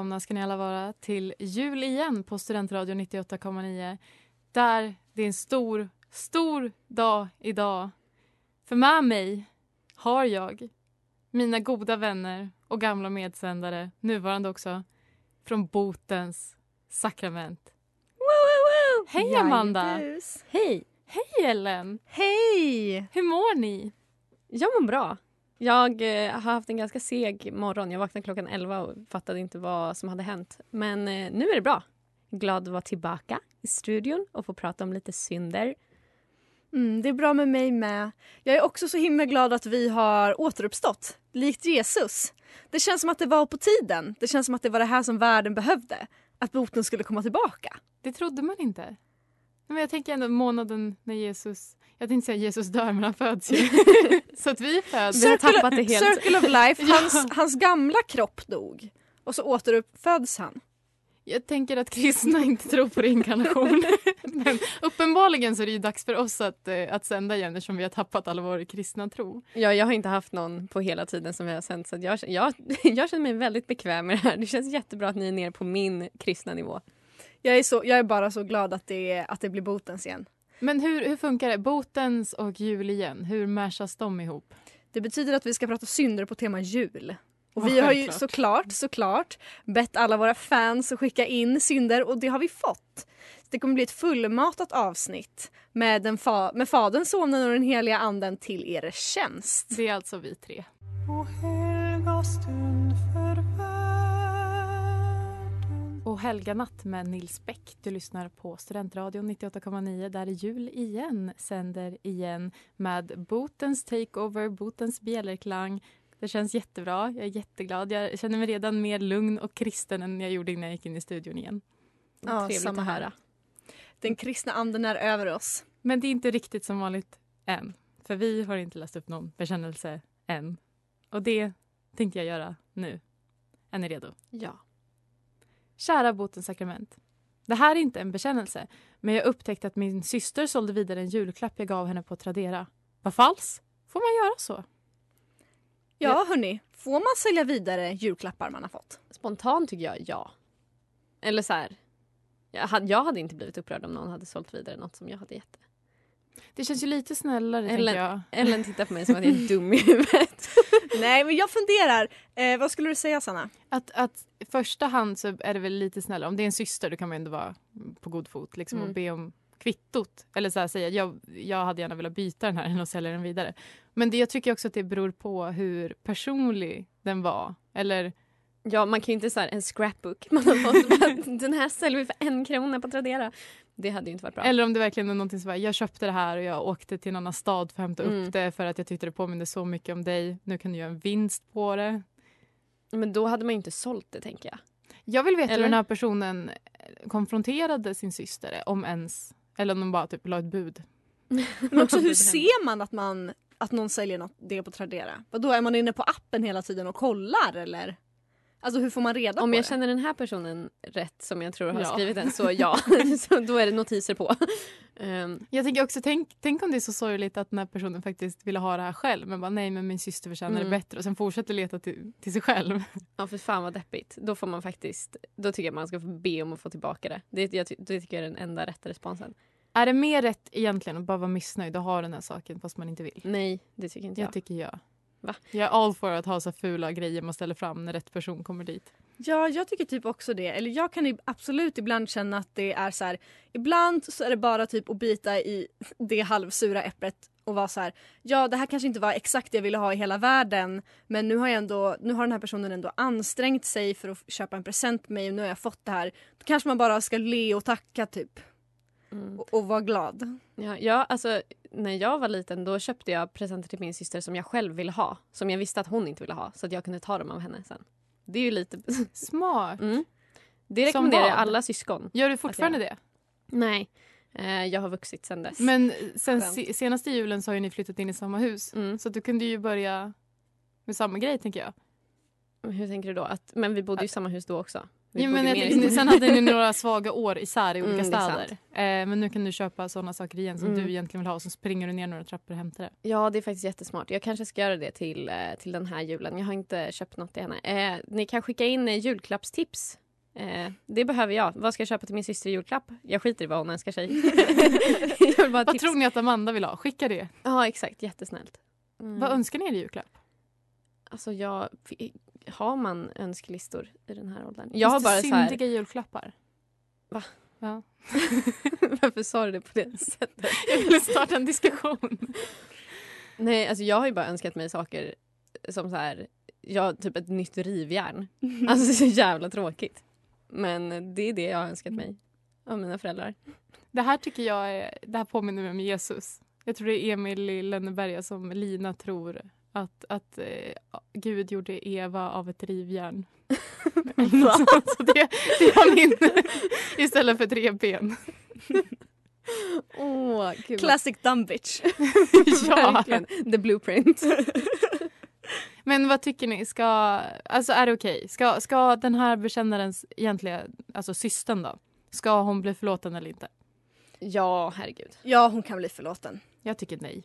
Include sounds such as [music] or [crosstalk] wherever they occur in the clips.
välkomna ska ni alla vara till jul igen på Studentradion 98,9. Där det är en stor, stor dag idag. För med mig har jag mina goda vänner och gamla medsändare, nuvarande också, från botens sakrament. Hej Amanda! Hej! Hej Ellen! Hej! Hur mår ni? Jag mår bra. Jag eh, har haft en ganska seg morgon. Jag vaknade klockan 11 och fattade inte vad som hade hänt. Men eh, nu är det bra. Glad att vara tillbaka i studion och få prata om lite synder. Mm, det är bra med mig med. Jag är också så himla glad att vi har återuppstått, likt Jesus. Det känns som att det var på tiden. Det känns som att det var det här som världen behövde. Att boten skulle komma tillbaka. Det trodde man inte. Men jag tänker ändå månaden när Jesus... Jag tänkte säga Jesus dör, men han föds ju. [laughs] så att vi föds. Vi har tappat det helt. Circle of life, hans, hans gamla kropp dog. Och så återuppföds han. Jag tänker att kristna [laughs] inte tror på reinkarnation. [laughs] Men uppenbarligen så är det dags för oss att, eh, att sända igen eftersom vi har tappat all vår kristna tro. Ja, jag har inte haft någon på hela tiden som vi har sänt så jag, jag, jag känner mig väldigt bekväm med det här. Det känns jättebra att ni är nere på min kristna nivå. Jag är, så, jag är bara så glad att det, att det blir botens igen. Men hur, hur funkar det? Botens och jul igen, hur mashas de ihop? Det betyder att vi ska prata synder på tema jul. Och vi har ju såklart, såklart bett alla våra fans att skicka in synder och det har vi fått. Det kommer bli ett fullmatat avsnitt med, den fa- med Fadern, Sonen och den heliga anden till er tjänst. Det är alltså vi tre. Och helga stund för. Och Helga natt med Nils Bäck. Du lyssnar på Studentradion 98,9 där är jul igen sänder igen med Botens takeover, Botens bjällerklang. Det känns jättebra. Jag är jätteglad. Jag känner mig redan mer lugn och kristen än jag gjorde innan jag gick in i studion igen. Ja, Trevligt samma att här. höra. Den kristna anden är över oss. Men det är inte riktigt som vanligt än. För vi har inte läst upp någon bekännelse än. Och det tänkte jag göra nu. Är ni redo? Ja. Kära botens sakrament. Det här är inte en bekännelse, men jag upptäckte att min syster sålde vidare en julklapp jag gav henne på Tradera. Vad falskt? Får man göra så? Ja, hörni. Får man sälja vidare julklappar man har fått? Spontant tycker jag ja. Eller så här. Jag hade, jag hade inte blivit upprörd om någon hade sålt vidare något som jag hade gett. Det känns ju lite snällare, Ellen, jag. Ellen tittar på mig som att jag är [laughs] dum i huvudet. [laughs] Nej, men jag funderar. Eh, vad skulle du säga, Sanna? Att, att i första hand så är det väl lite snällare. Om det är en syster då kan man ändå vara på god fot liksom, Mm. och be om kvittot. Eller så här, säga jag, jag hade gärna velat byta den här än att sälja den vidare. Men det, jag tycker också att det beror på hur personlig den var. Eller Ja, man kan ju inte så här, en scrapbook man har fått. [laughs] Den här säljer vi för en krona på Tradera. Det hade ju inte varit bra. Eller om det verkligen är någonting som var, jag köpte det här och jag åkte till en annan stad för att hämta Mm. upp det för att jag tyckte det påminde så mycket om dig. Nu kan du göra en vinst på det. Men då hade man ju inte sålt det tänker jag. Jag vill veta Eller? hur den här personen konfronterade sin syster, om ens. Eller om de bara typ la ett bud. Men också [laughs] hur ser man att man att någon säljer något, det på Tradera? Vadå, är man inne på appen hela tiden och kollar eller? Alltså hur får man reda Om på jag det? känner den här personen rätt som jag tror har Ja. skrivit den så [laughs] ja, [laughs] så då är det notiser på. Ehm, Jag tänker också, tänk, tänk om det är så sorgligt att den här personen faktiskt ville ha det här själv men bara nej men min syster förtjänar Mm. det bättre och sen fortsätter leta till, till sig själv. [laughs] ja för fan vad deppigt. Då får man faktiskt, då tycker jag man ska få be om att få tillbaka det. Det, jag, ty- det tycker jag är den enda rätta responsen. Är det mer rätt egentligen att bara vara missnöjd och ha den här saken fast man inte vill? Nej, det tycker inte jag. Jag tycker jag. Va? Jag är all for att ha så fula grejer man ställer fram när rätt person kommer dit. Ja, jag tycker typ också det. Eller jag kan absolut ibland känna att det är så här. Ibland så är det bara typ att bita i det halvsura äpplet och vara så här. Ja, det här kanske inte var exakt det jag ville ha i hela världen, men nu har jag ändå. Nu har den här personen ändå ansträngt sig för att köpa en present till mig och nu har jag fått det här. Då kanske man bara ska le och tacka typ Mm. och, och vara glad. Ja, ja, alltså när jag var liten då köpte jag presenter till min syster som jag själv ville ha. Som jag visste att hon inte ville ha. Så att jag kunde ta dem av henne sen. Det är ju lite... [laughs] Smart. Mm. Det rekommenderar jag alla syskon. Gör du fortfarande det? Nej, eh, jag har vuxit sen dess. Men sen Skönt. se, senaste julen så har ni flyttat in i samma hus. Mm. Så du kunde ju börja med samma grej tänker jag. Hur tänker du då? Att, men vi bodde ju i samma hus då också. Vi Ja, men jag, tänkte- sen hade ni några svaga år isär i olika Mm, det är städer. Eh, men nu kan du köpa sådana saker igen som Mm. du egentligen vill ha och så springer du ner några trappor och hämtar det. Ja, det är faktiskt jättesmart. Jag kanske ska göra det till, eh, till den här julen. Jag har inte köpt något till henne. Eh, ni kan skicka in eh, julklappstips. Eh, det behöver jag. Vad ska jag köpa till min syster i julklapp? Jag skiter i vad hon önskar sig. [laughs] Vad tips. tror ni att Amanda vill ha? Skicka det. Ja, exakt. Jättesnällt. Mm. Vad önskar ni er i julklapp? Alltså, jag, har man önskelistor i den här åldern? Jag har bara så här... syndiga julklappar. Va? Ja. [laughs] Varför sa du det på det [laughs] sättet? Jag ville starta en diskussion. Nej, alltså jag har ju bara önskat mig saker som så här, ja, typ ett nytt rivjärn. [laughs] Alltså så jävla tråkigt. Men det är det jag har önskat mig av mina föräldrar. Det här tycker jag är, det här påminner mig om Jesus. Jag tror det är Emil i Lönneberga som Lina tror att, att eh, Gud gjorde Eva av ett rivjärn. [laughs] [laughs] Så det, det är minner [laughs] istället för ett revben. Åh, gud. Classic dumb bitch. ja. Verkligen. The blueprint. Men vad tycker ni? Ska, alltså är det okej? Ska, ska den här bekännarens egentliga, alltså systern då, ska hon bli förlåten eller inte? ja, herregud. Ja, hon kan bli förlåten. Jag tycker nej.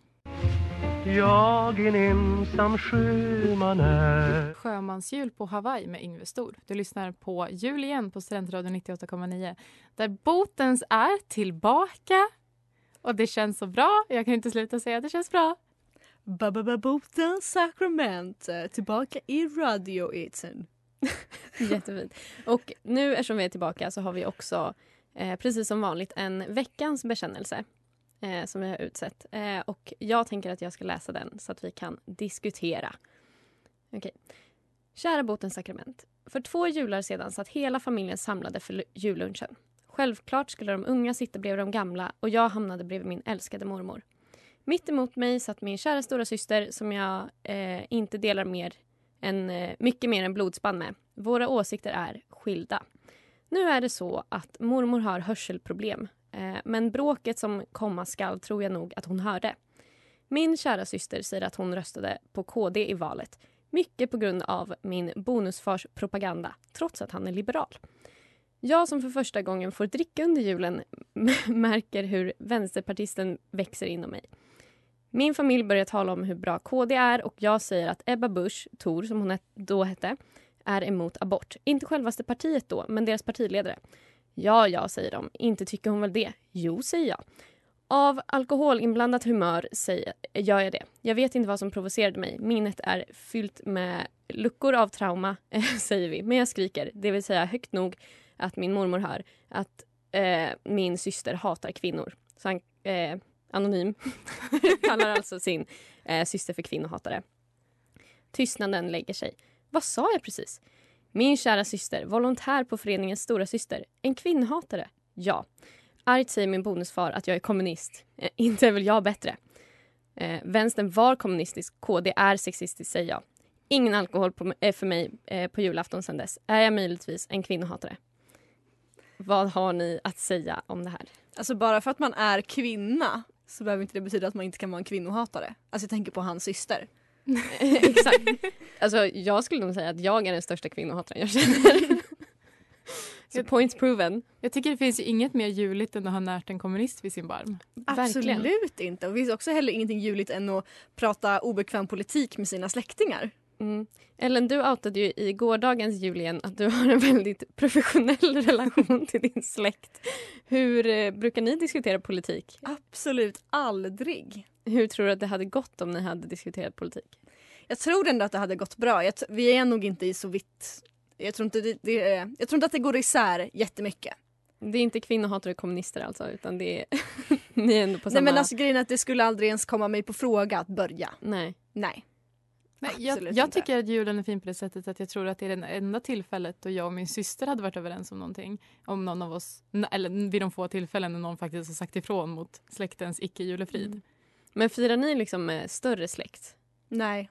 Jag en ensam sjöman är Sjömansjul på Hawaii med Yngve Stor. Du lyssnar på Jul igen på Studentradion 98,9 där Botens är tillbaka. Och det känns så bra. Jag kan inte sluta säga att det känns bra. Babababota Sacrament eh, tillbaka i radioetern. [laughs] Jättefint. Och nu eftersom vi är tillbaka så har vi också eh, precis som vanligt en veckans bekännelse eh, som vi har utsett. Eh, och jag tänker att jag ska läsa den så att vi kan diskutera. Okej. Kära Botens sakrament. För två jular sedan satt hela familjen samlade för jullunchen. Självklart skulle de unga sitta bredvid de gamla och jag hamnade bredvid min älskade mormor. Mitt emot mig satt min kära stora syster som jag eh, inte delar mer än, eh, mycket mer än blodsband med. Våra åsikter är skilda. Nu är det så att mormor har hörselproblem Eh, men bråket som komma skall tror jag nog att hon hörde. Min kära syster säger att hon röstade på KD i valet mycket på grund av min bonusfars propaganda, trots att han är liberal. Jag som för första gången får dricka under julen [laughs] märker hur vänsterpartisten växer inom mig. Min familj börjar tala om hur bra KD är och jag säger att Ebba Busch, Thor som hon då hette, är emot abort. Inte självaste partiet då, men deras partiledare. Ja, ja, säger de. Inte tycker hon väl det? Jo, säger jag. Av alkoholinblandat humör säger, gör jag det. Jag vet inte vad som provocerade mig. Minnet är fyllt med luckor av trauma, [laughs] säger vi. Men jag skriker, det vill säga högt nog att min mormor hör att eh, min syster hatar kvinnor. Så han, eh, anonym, [laughs] kallar alltså sin eh, syster för kvinnohatare. Tystnaden lägger sig. Vad sa jag precis? Min kära syster, volontär på föreningens stora syster, en kvinnhatare? Ja. Argt säger min bonusfar att jag är kommunist. Eh, inte är väl jag bättre. Eh, vänstern var kommunistisk, KD är sexistisk säger jag. Ingen alkohol på, eh, för mig eh, på julafton sen dess. Är jag möjligtvis en kvinnohatare? Vad har ni att säga om det här? Alltså bara för att man är kvinna så behöver inte det betyda att man inte kan vara en kvinnohatare. Alltså jag tänker på hans syster. [laughs] Exakt. [laughs] Alltså, jag skulle nog säga att jag är den största kvinnohataren jag känner. [laughs] Så points proven. Jag tycker det finns ju inget mer juligt än att ha närt en kommunist vid sin barm. Verkligen. Absolut inte. Och det finns också heller ingenting juligt än att prata obekväm politik med sina släktingar. Mm. Ellen, du outade ju i gårdagens Julien att du har en väldigt professionell [laughs] relation till din släkt. Hur eh, brukar ni diskutera politik? Absolut aldrig. Hur tror du att det hade gått om ni hade diskuterat politik? Jag tror ändå att det hade gått bra. Vi är nog inte i så vitt... Jag tror inte, det, det, jag tror inte att det går isär jättemycket. Det är inte kvinnohatare och kommunister alltså, utan det är... [laughs] ni är ändå på samma... Nej men alltså grejen är att det skulle aldrig ens komma mig på fråga att börja. Nej. Nej. Nej, jag, jag tycker att julen är fin på det sättet att jag tror att det är det enda tillfället då jag och min syster hade varit överens om någonting. Om någon av oss, eller vid de få tillfällen när någon faktiskt har sagt ifrån mot släktens icke-julefrid. Mm. Men firar ni liksom med större släkt? Nej.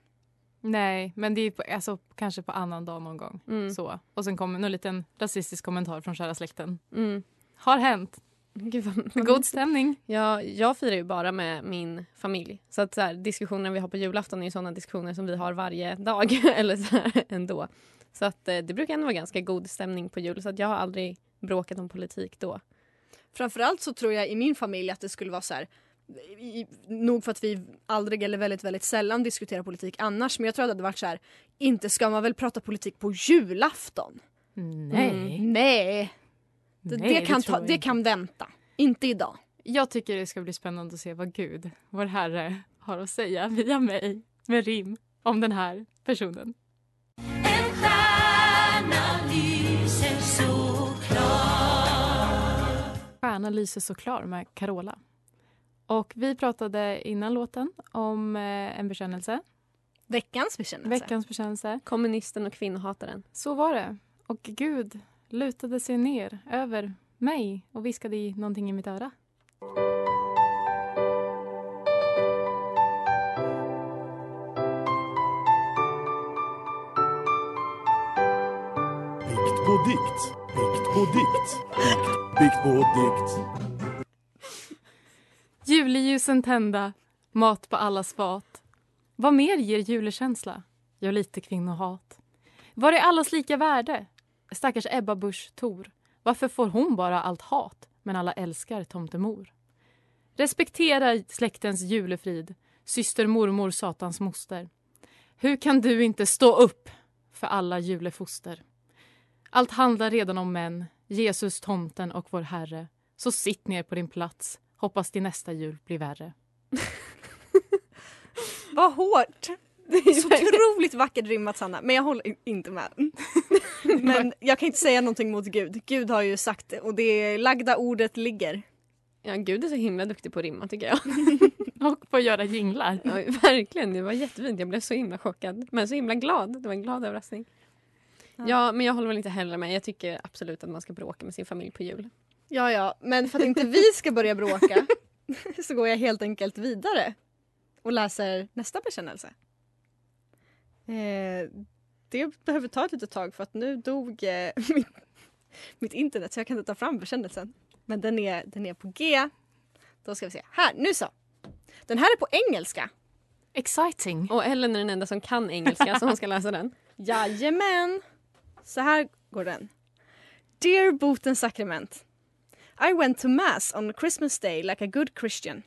Nej, men det är på, alltså, kanske på annan dag någon gång. Mm. Så. Och sen kommer någon liten rasistisk kommentar från kära släkten. Mm. Har hänt. Gud, vad... God stämning. Ja, jag firar ju bara med min familj. Så att så här, diskussionerna vi har på julafton är ju sådana diskussioner som vi har varje dag. [laughs] eller så här, ändå. Så att eh, det brukar ändå vara ganska god stämning på jul. Så att jag har aldrig bråkat om politik då. Framförallt så tror jag i min familj att det skulle vara så här i, nog för att vi aldrig eller väldigt väldigt sällan diskuterar politik annars men jag tror att det hade varit så här inte ska man väl prata politik på julafton? Nej. Mm, nej. Det, Nej, det, kan, ta, det kan vänta. Inte idag. Jag tycker det ska bli spännande att se vad Gud, vår Herre, har att säga via mig med rim om den här personen. En stjärna lyser så klar Stjärna lyser så klar med Carola. Och vi pratade innan låten om eh, en bekännelse. Veckans bekännelse. Veckans bekännelse. Kommunisten och kvinnohataren. Så var det. Och Gud lutade sig ner över mig och viskade i någonting i mitt öra. Bikt på dikt. Bikt på dikt. Bikt, på dikt. Juleljusen tända, mat på allas fat. Vad mer ger julekänsla? Ja, lite kvinnohat. Var är allas lika värde? Stackars Ebba Busch Thor. Varför får hon bara allt hat, men alla älskar tomtemor? Respektera släktens julefrid, syster, mormor, satans moster. Hur kan du inte stå upp för alla julefoster? Allt handlar redan om män, Jesus, tomten och vår Herre. Så sitt ner på din plats, hoppas din nästa jul blir värre. [laughs] Vad hårt! Så otroligt vackert rimmat Sanna, men jag håller inte med. [laughs] men jag kan inte säga någonting mot Gud. Gud har ju sagt det och det lagda ordet ligger. Ja, Gud är så himla duktig på att rimma tycker jag. [laughs] Och på att göra jinglar. Ja, verkligen, det var jättefint. Jag blev så himla chockad. Men så himla glad. Det var en glad överraskning. Ja. men jag håller väl inte heller med. Jag tycker absolut att man ska bråka med sin familj på jul. Ja, ja, men för att inte vi ska börja bråka [laughs] så går jag helt enkelt vidare och läser nästa bekännelse. Eh, det behöver ta ett litet tag för att nu dog eh, [laughs] mitt, mitt internet så jag kan inte ta fram bekännelsen. Men den är, den är på G. Då ska vi se. Här, nu så. Den här är på engelska. Exciting. Och Ellen är den enda som kan engelska så hon ska läsa den. [laughs] Jajamän! Så här går den. Dear Botens Sacrament. I went to Mass on Christmas Day like a good Christian.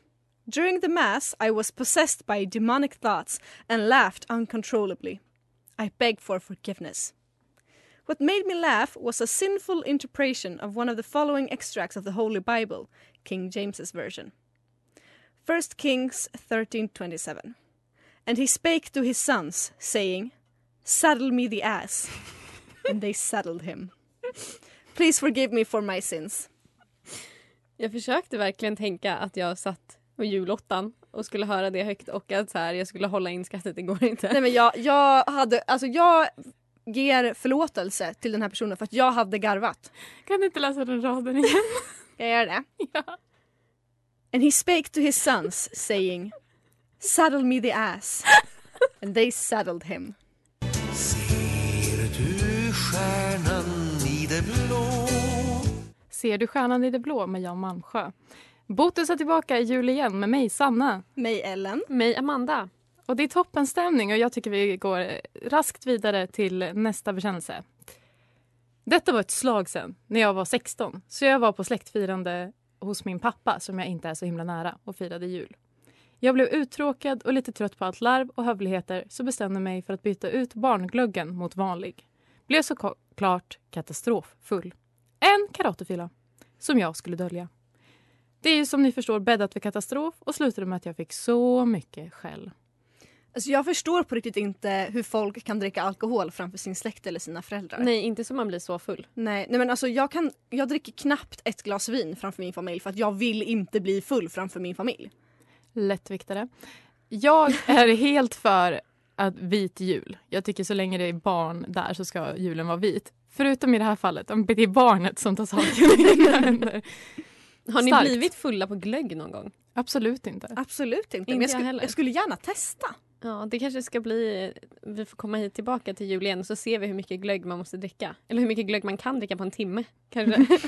During the Mass, I was possessed by demonic thoughts and laughed uncontrollably. I begged for forgiveness. What made me laugh was a sinful interpretation of one of the following extracts of the Holy Bible, King James's version. 1 Kings 13:27. And he spake to his sons, saying, Saddle me the ass. [laughs] and they saddled him. Please forgive me for my sins. Jag försökte verkligen tänka att jag satt på julottan och skulle höra det högt och att så här, jag skulle hålla in skrattet. Det går inte. Nej men jag, jag hade, alltså jag ger förlåtelse till den här personen för att jag hade garvat. Kan du inte läsa den raden igen? [laughs] Jag gör det. Ja. And he spake to his sons saying Saddle me the ass. And they saddled him. Ser du stjärnan i det blå? Ser du stjärnan i det blå med Jan Malmsjö. Botus är tillbaka i jul igen med mig, Sanna. Mig, Ellen. Mig, Amanda. Och det är toppenstämning och jag tycker vi går raskt vidare till nästa bekännelse. Detta var ett slag sen, när jag var 16. Så jag var på släktfirande hos min pappa som jag inte är så himla nära och firade jul. Jag blev uttråkad och lite trött på allt larv och hövligheter så bestämde mig för att byta ut barnglöggen mot vanlig. Blev såklart katastroffull. En karatefylla som jag skulle dölja. Det är ju som ni förstår bäddat för katastrof och slutade med att jag fick så mycket skäll. Alltså jag förstår på riktigt inte hur folk kan dricka alkohol framför sin släkt eller sina föräldrar. Nej, inte så man blir så full. Nej, nej men alltså jag, kan, jag dricker knappt ett glas vin framför min familj för att jag vill inte bli full framför min familj. Lättviktare. Jag är helt för att vit jul. Jag tycker så länge det är barn där så ska julen vara vit. Förutom i det här fallet, om det är barnet som tar saken i egna händer. Har ni Starkt. blivit fulla på glögg någon gång? Absolut inte. Absolut inte. Inte men jag, jag skulle, heller. jag skulle gärna testa. Ja, det kanske ska bli... Vi får komma hit tillbaka till jul igen så ser vi hur mycket glögg man måste dricka. Eller hur mycket glögg man kan dricka på en timme. Kanske.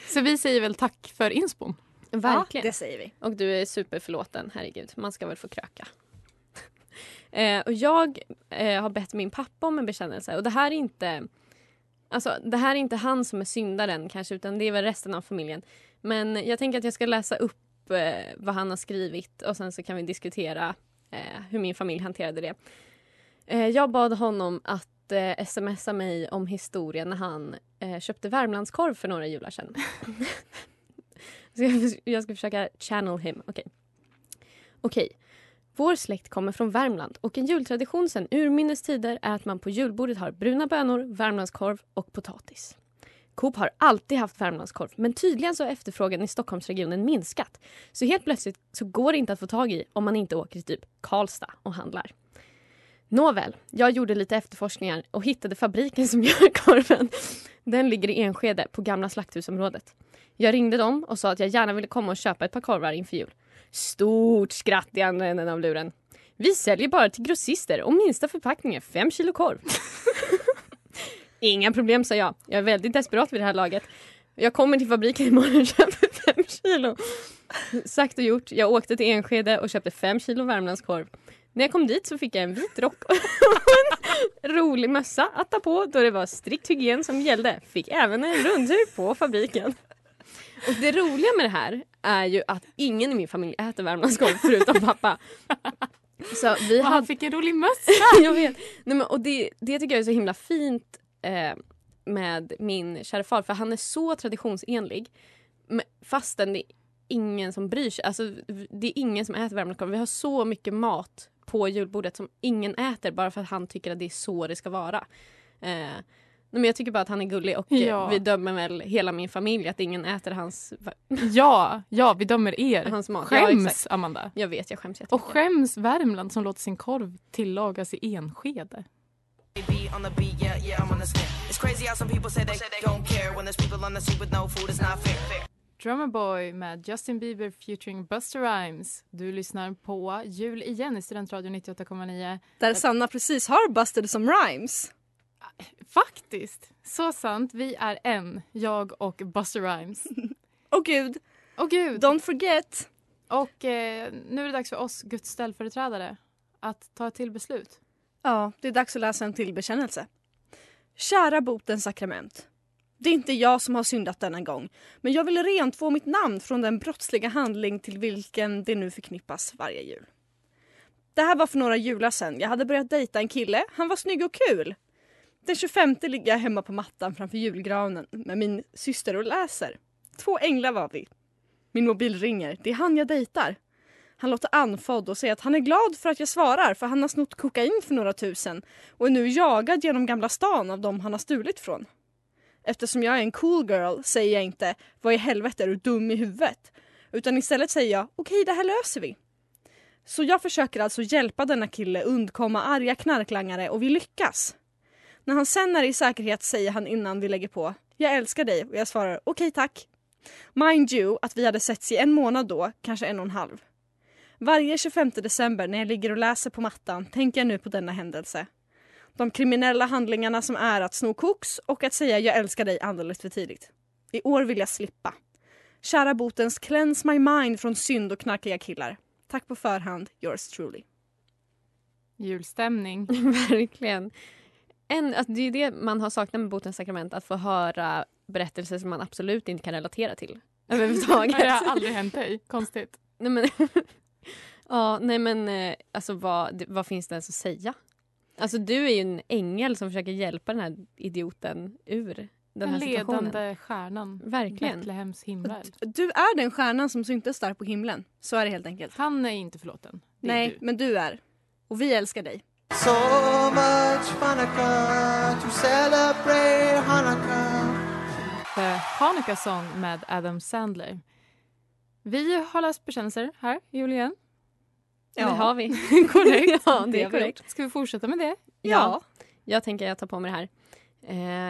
[laughs] Så vi säger väl tack för inspon. Verkligen. Ja, det säger vi. Och du är superförlåten, herregud. Man ska väl få kröka. [laughs] eh, och jag eh, har bett min pappa om en bekännelse och det här är inte Alltså, det här är inte han som är syndaren kanske utan det är väl resten av familjen. Men jag tänker att jag ska läsa upp eh, vad han har skrivit och sen så kan vi diskutera eh, hur min familj hanterade det. Eh, jag bad honom att eh, smsa mig om historien när han eh, köpte Värmlandskorv för några jular sedan. [laughs] Så jag, jag ska försöka channel him. Okej. Okej. Vår släkt kommer från Värmland och en jultradition sen urminnes tider är att man på julbordet har bruna bönor, Värmlandskorv och potatis. Coop har alltid haft Värmlandskorv men tydligen så har efterfrågan i Stockholmsregionen minskat. Så helt plötsligt så går det inte att få tag i om man inte åker till typ Karlstad och handlar. Nåväl, jag gjorde lite efterforskningar och hittade fabriken som [laughs] gör korven. Den ligger i Enskede på gamla slakthusområdet. Jag ringde dem och sa att jag gärna ville komma och köpa ett par korvar inför jul. Stort skratt i andra änden av luren. Vi säljer bara till grossister och minsta förpackningen 5 kilo korv. [laughs] Inga problem, sa jag. Jag är väldigt desperat vid det här laget. Jag kommer till fabriken imorgon och [laughs] köper 5 kilo. Sagt och gjort. Jag åkte till Enskede och köpte 5 kilo Värmlandskorv. När jag kom dit så fick jag en vit rock och [laughs] en rolig mössa att ta på då det var strikt hygien som gällde. Fick även en rundtur på fabriken. Och det roliga med det här är ju att ingen i min familj äter Värmlandskorv förutom pappa. Så vi Och han hade... fick en rolig mössa. [laughs] jag vet. Nej, men, och det, det tycker jag är så himla fint eh, med min kära far för han är så traditionsenlig. Fastän det är ingen som bryr sig. Alltså, det är ingen som äter Värmlandskorv. Vi har så mycket mat på julbordet som ingen äter bara för att han tycker att det är så det ska vara. Eh, men jag tycker bara att han är gullig och Ja. vi dömer väl hela min familj att ingen äter hans, [laughs] Ja, ja, vi dömer er. hans mat. Ja, Skäms, exakt. Amanda. Jag vet, jag skäms Och jättemycket. skäms Värmland som låter sin korv tillagas i Enskede. On the beat, yeah, yeah, I'm on the snare. It's crazy how some people say they don't care when there's people on the street with no food. It's not fair. Drummer Boy med Justin Bieber featuring Buster Rhymes. Du lyssnar på Jul igen i Studentradion 98,9. Där Sanna precis har busted som rhymes. Faktiskt, så sant. Vi är en, jag och Buster Rhymes. [laughs] Och gud, Och gud! don't forget. Och eh, nu är det dags för oss Guds ställföreträdare att ta ett till beslut. Ja, det är dags att läsa en till bekännelse. Kära botens sakrament. Det är inte jag som har syndat denna gång, men jag vill rent få mitt namn från den brottsliga handling till vilken det nu förknippas varje jul. Det här var för några jular sen. Jag hade börjat dejta en kille. Han var snygg och kul. Den 25 ligger jag hemma på mattan framför julgranen med min syster och läser. Två änglar var vi. Min mobil ringer. Det är han jag dejtar. Han låter andfådd och säger att han är glad för att jag svarar för han har snott kokain för några tusen och är nu jagad genom Gamla stan av dem han har stulit från. Eftersom jag är en cool girl säger jag inte vad i helvete är du dum i huvudet? Utan istället säger jag okej det här löser vi. Så jag försöker alltså hjälpa denna kille undkomma arga knarklangare och vi lyckas. När han sen är i säkerhet säger han innan vi lägger på jag älskar dig och jag svarar okej tack. Mind you att vi hade setts i en månad då, kanske en och en halv. Varje 25 december när jag ligger och läser på mattan tänker jag nu på denna händelse. De kriminella handlingarna som är att sno koks och att säga jag älskar dig alldeles för tidigt. I år vill jag slippa. Kära botens Cleanse My Mind från synd och knarkiga killar. Tack på förhand, yours truly. Julstämning. [laughs] Verkligen. En, alltså det är det man har saknat med Botens sakrament, att få höra berättelser som man absolut inte kan relatera till. [laughs] Överhuvudtaget. Det har aldrig hänt dig. Konstigt. Nej men, [laughs] ja, nej men eh, alltså vad, vad finns det ens att säga? Alltså du är ju en ängel som försöker hjälpa den här idioten ur den här situationen. ledande stjärnan. Verkligen. Betlehems himmel. Du är den stjärnan som syntes där på himlen. Så är det helt enkelt. Han är inte förlåten. Det är Nej, du. men du är. Och vi älskar dig. So much Hanukkah to celebrate Hanukkah. The Hanukkah Song med Adam Sandler. Vi har läst bekännelser här i jul igen. Det har vi. [laughs] korrekt. Ja, det är har vi korrekt. Ska vi fortsätta med det? Ja. Jag tänker jag tar på mig det här.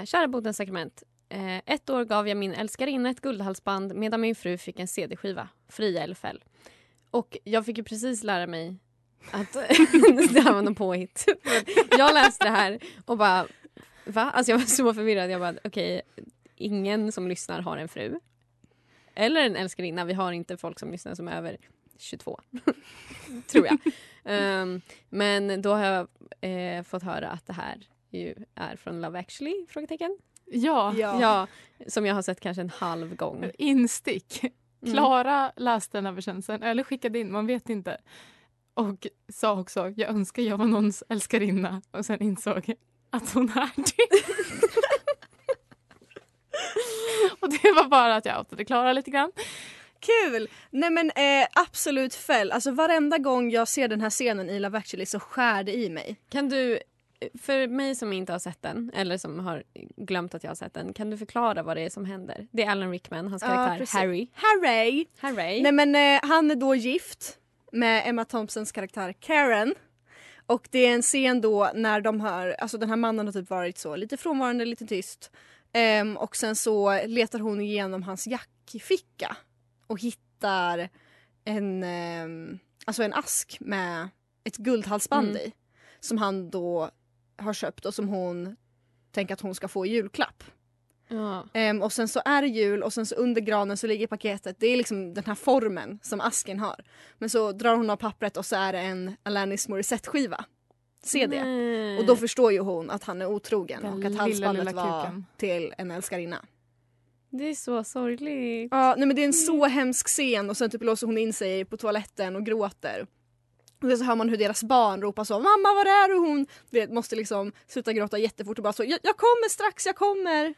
Eh, kära Bodens sakrament. Eh, ett år gav jag min älskarinna ett guldhalsband medan min fru fick en CD-skiva. Fria fäll. Och jag fick ju precis lära mig att [laughs] det här var någon påhitt. jag läste det här och bara va? Alltså jag var så förvirrad. Jag bara okej, ingen som lyssnar har en fru. Eller en älskarinna. Vi har inte folk som lyssnar som är över 22. [laughs] Tror jag. Ehm, men då har jag eh, fått höra att det här ju är från Love actually? Frågetecken. Ja. Ja, som jag har sett kanske en halv gång. Instick. Mm. Klara läste den här bekännelsen, eller skickade in, man vet inte. Och sa också, jag önskar jag var någons älskarinna. Och sen insåg att hon är det. [laughs] [laughs] och det var bara att jag outade Klara lite grann. Kul! Nej men eh, absolut fäll. Alltså varenda gång jag ser den här scenen i Love actually så skär det i mig. Kan du, för mig som inte har sett den, eller som har glömt att jag har sett den, kan du förklara vad det är som händer? Det är Alan Rickman, hans Ja, karaktär precis. Harry. Harry! Harry. Nej men eh, han är då gift med Emma Thompsons karaktär Karen. Och det är en scen då när de har, alltså den här mannen har typ varit så lite frånvarande, lite tyst. Ehm, och sen så letar hon igenom hans jackficka och hittar en, ehm, alltså en ask med ett guldhalsband Mm. i. Som han då har köpt och som hon tänker att hon ska få i julklapp. Ja. Ehm, och sen så är det jul och sen så under granen så ligger paketet. Det är liksom den här formen som asken har. Men så drar hon av pappret och så är det en Alanis Morissette-skiva. CD. Nej. Och då förstår ju hon att han är otrogen Den och att halsbandet lilla var till en älskarinna. Det är så sorgligt. Ja, nej men det är en så hemsk scen och sen typ låser hon in sig på toaletten och gråter. Och så hör man hur deras barn ropar så “Mamma var är du?” Hon vet, måste liksom sluta gråta jättefort och bara så “Jag, jag kommer strax, jag kommer!”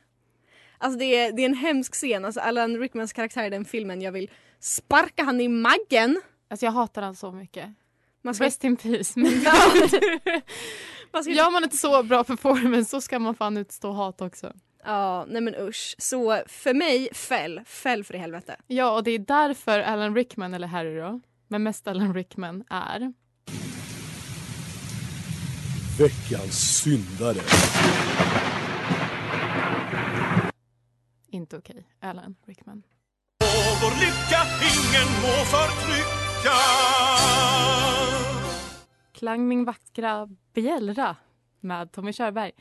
Alltså det är, det är en hemsk scen. Alltså Alan Rickmans karaktär i den filmen, jag vill sparka han i maggen. Alltså jag hatar han så mycket. Man ska, Rest in peace. Men [laughs] [laughs] man ska, gör man ett så bra performance så ska man fan utstå hat också. Ja, nej men usch. Så för mig, fäll. Fäll för i helvete. Ja, och det är därför Alan Rickman, eller Harry då, men mest Alan Rickman är Veckans syndare. inte okej. Alan Rickman. Och vår lycka ingen må förtrycka. Klang min vackra bjällra med Tommy Körberg.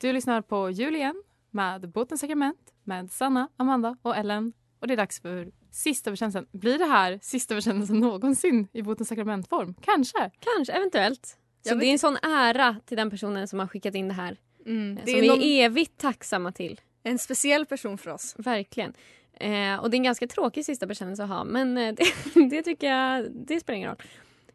Du lyssnar på Jul igen med Båtens sakrament med Sanna, Amanda och Ellen. Och det är dags för sista bekännelsen. Blir det här sista bekännelsen någonsin i Båtens sakramentform? Kanske. Kanske, eventuellt. Så det är en sån ära till den personen som har skickat in det här. Mm, det som är vi någon, är evigt tacksamma till. en speciell person för oss. Verkligen. Eh, och det är en ganska tråkig sista bekännelse att ha, men eh, [laughs] det, det tycker jag, det spelar ingen roll.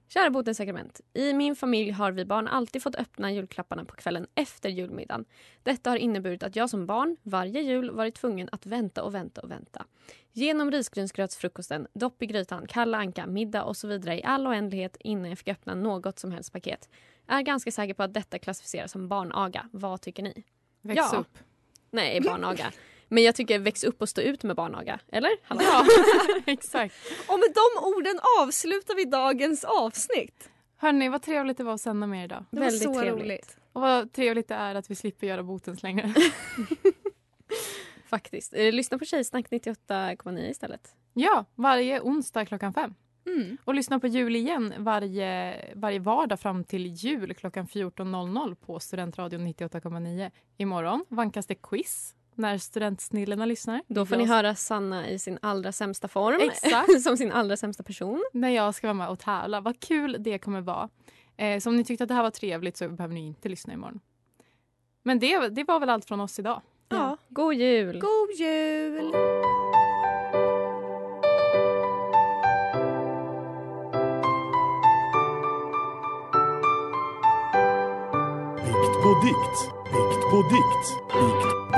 Kära Botens sakrament. I min familj har vi barn alltid fått öppna julklapparna på kvällen efter julmiddagen. Detta har inneburit att jag som barn varje jul varit tvungen att vänta och vänta och vänta. Genom risgrynsgrötsfrukosten, dopp i grytan, kalla anka, middag och så vidare i all oändlighet innan jag fick öppna något som helst paket. Är ganska säker på att detta klassificeras som barnaga. Vad tycker ni? Väx Ja. upp. Nej, barnaga. [laughs] Men jag tycker väx upp och stå ut med barnaga. Eller? Hallå? Ja, [laughs] exakt. Och med de orden avslutar vi dagens avsnitt. Hörni, vad trevligt det var att sända med er idag. Det Väldigt var så trevligt. roligt. Och vad trevligt det är att vi slipper göra botens längre. [laughs] [laughs] Faktiskt. Eh, lyssna på Tjejsnack 98,9 istället. Ja, varje onsdag klockan fem. Mm. Och lyssna på jul igen varje, varje vardag fram till jul klockan 14.00 på Studentradion 98,9. Imorgon vankas det quiz när studentsnillena lyssnar. Då får ni höra Sanna i sin allra sämsta form. Exakt. [laughs] som sin allra sämsta person. När jag ska vara med och tävla. Vad kul det kommer vara. Eh, så om ni tyckte att det här var trevligt så behöver ni inte lyssna imorgon. Men det, det var väl allt från oss idag. Ja. God jul! God jul! Bikt på dikt. Bikt på dikt. Bikt,